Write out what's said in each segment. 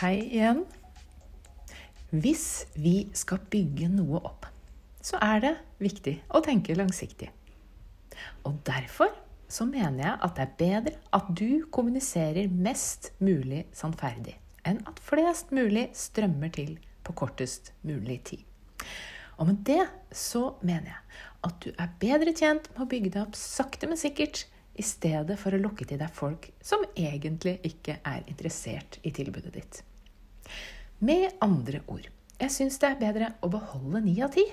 Hei igjen. Hvis vi skal bygge noe opp, så er det viktig å tenke langsiktig. Og derfor så mener jeg at det er bedre at du kommuniserer mest mulig sannferdig, enn at flest mulig strømmer til på kortest mulig tid. Og med det så mener jeg at du er bedre tjent med å bygge deg opp sakte, men sikkert, i stedet for å lokke til deg folk som egentlig ikke er interessert i tilbudet ditt. Med andre ord, jeg syns det er bedre å beholde 9 av 10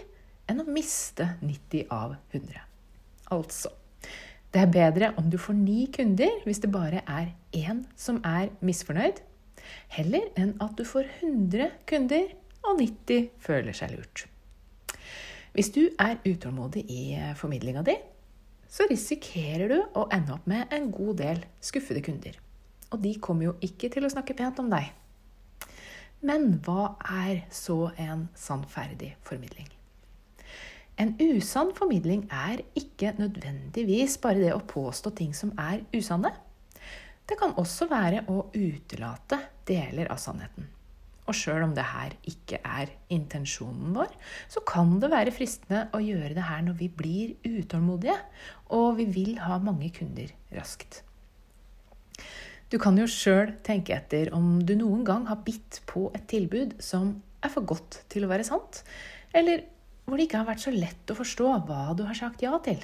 enn å miste 90 av 100. Altså det er bedre om du får ni kunder hvis det bare er én som er misfornøyd, heller enn at du får 100 kunder og 90 føler seg lurt. Hvis du er utålmodig i formidlinga di, så risikerer du å ende opp med en god del skuffede kunder. Og de kommer jo ikke til å snakke pent om deg. Men hva er så en sannferdig formidling? En usann formidling er ikke nødvendigvis bare det å påstå ting som er usanne. Det kan også være å utelate deler av sannheten. Og sjøl om det her ikke er intensjonen vår, så kan det være fristende å gjøre det her når vi blir utålmodige, og vi vil ha mange kunder raskt. Du kan jo sjøl tenke etter om du noen gang har bitt på et tilbud som er for godt til å være sant, eller hvor det ikke har vært så lett å forstå hva du har sagt ja til.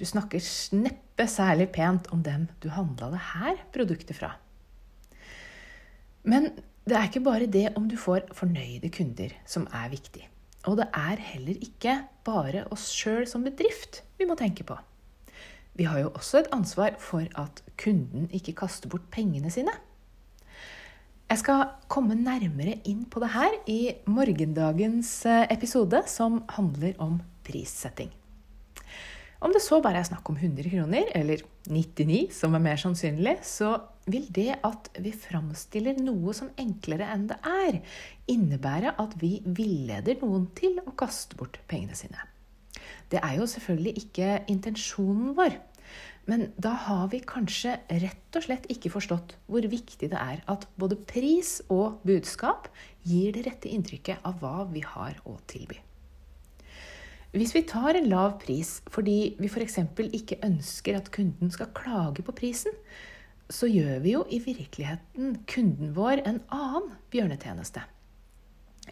Du snakker neppe særlig pent om dem du handla det her produktet fra. Men det er ikke bare det om du får fornøyde kunder som er viktig. Og det er heller ikke bare oss sjøl som bedrift vi må tenke på. Vi har jo også et ansvar for at kunden ikke kaster bort pengene sine. Jeg skal komme nærmere inn på det her i morgendagens eh, episode, som handler om prissetting. Om det så bare er snakk om 100 kroner, eller 99, som er mer sannsynlig, så vil det at vi framstiller noe som enklere enn det er, innebære at vi villeder noen til å kaste bort pengene sine. Det er jo selvfølgelig ikke intensjonen vår. Men da har vi kanskje rett og slett ikke forstått hvor viktig det er at både pris og budskap gir det rette inntrykket av hva vi har å tilby. Hvis vi tar en lav pris fordi vi f.eks. ikke ønsker at kunden skal klage på prisen, så gjør vi jo i virkeligheten kunden vår en annen bjørnetjeneste.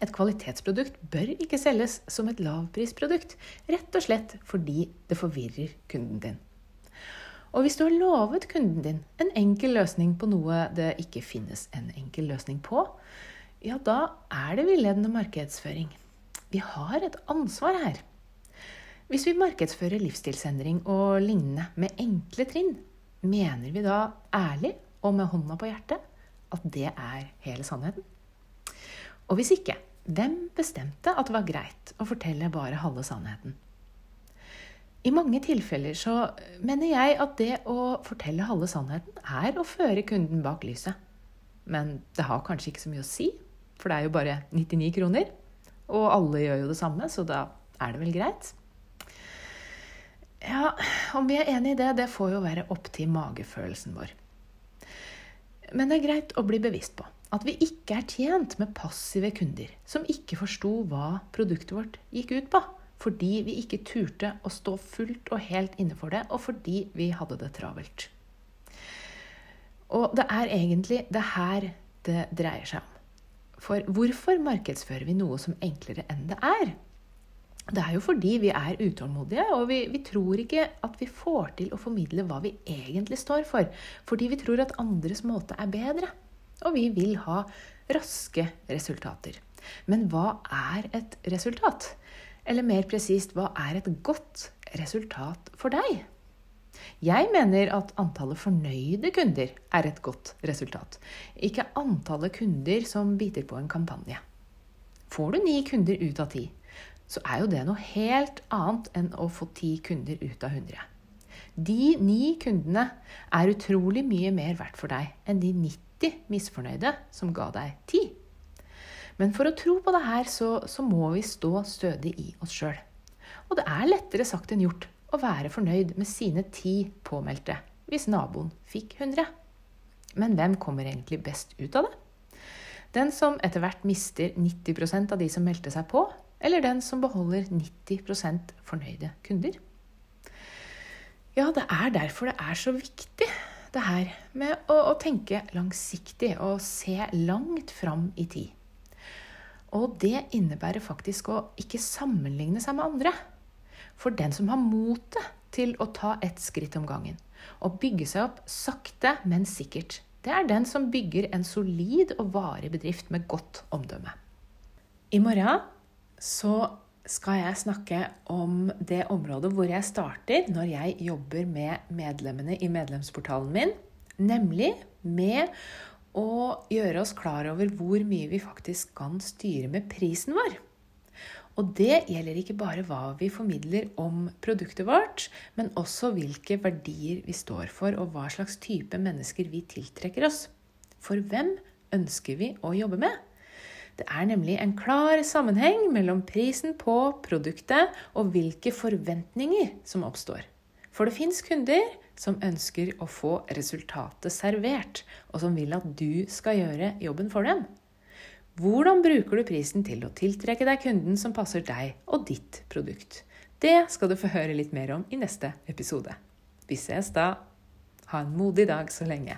Et kvalitetsprodukt bør ikke selges som et lavprisprodukt, rett og slett fordi det forvirrer kunden din. Og hvis du har lovet kunden din en enkel løsning på noe det ikke finnes en enkel løsning på, ja, da er det villedende markedsføring. Vi har et ansvar her. Hvis vi markedsfører livsstilsendring og lignende med enkle trinn, mener vi da ærlig og med hånda på hjertet at det er hele sannheten? Og hvis ikke, hvem bestemte at det var greit å fortelle bare halve sannheten? I mange tilfeller så mener jeg at det å fortelle halve sannheten er å føre kunden bak lyset. Men det har kanskje ikke så mye å si, for det er jo bare 99 kroner. Og alle gjør jo det samme, så da er det vel greit. Ja, om vi er enig i det, det får jo være opp til magefølelsen vår. Men det er greit å bli bevisst på at vi ikke er tjent med passive kunder som ikke forsto hva produktet vårt gikk ut på, fordi vi ikke turte å stå fullt og helt inne for det, og fordi vi hadde det travelt. Og det er egentlig det her det dreier seg om. For hvorfor markedsfører vi noe som enklere enn det er? Det er jo fordi vi er utålmodige, og vi, vi, tror ikke at vi får til å formidle hva vi egentlig står for. Fordi vi tror at andres måte er bedre. Og vi vil ha raske resultater. Men hva er et resultat? Eller mer presist, hva er et godt resultat for deg? Jeg mener at antallet fornøyde kunder er et godt resultat. Ikke antallet kunder som biter på en kampanje. Får du ni kunder ut av ti, så er jo det noe helt annet enn å få ti kunder ut av 100. De ni kundene er utrolig mye mer verdt for deg enn de 90 misfornøyde som ga deg 10. Men for å tro på det her, så, så må vi stå stødig i oss sjøl. Og det er lettere sagt enn gjort å være fornøyd med sine ti påmeldte hvis naboen fikk 100. Men hvem kommer egentlig best ut av det? Den som etter hvert mister 90% av de som meldte seg på, eller den som beholder 90% fornøyde kunder? Ja, det er derfor det er så viktig, det her med å, å tenke langsiktig og se langt fram i tid. Og det innebærer faktisk å ikke sammenligne seg med andre. For den som har motet til å ta ett skritt om gangen og bygge seg opp sakte, men sikkert, det er den som bygger en solid og varig bedrift med godt omdømme. I morgen så skal jeg snakke om det området hvor jeg starter når jeg jobber med medlemmene i medlemsportalen min, nemlig med å gjøre oss klar over hvor mye vi faktisk kan styre med prisen vår. Og det gjelder ikke bare hva vi formidler om produktet vårt, men også hvilke verdier vi står for, og hva slags type mennesker vi tiltrekker oss. For hvem ønsker vi å jobbe med? Det er nemlig en klar sammenheng mellom prisen på produktet og hvilke forventninger som oppstår. For det fins kunder som ønsker å få resultatet servert, og som vil at du skal gjøre jobben for dem. Hvordan bruker du prisen til å tiltrekke deg kunden som passer deg og ditt produkt? Det skal du få høre litt mer om i neste episode. Vi ses da. Ha en modig dag så lenge.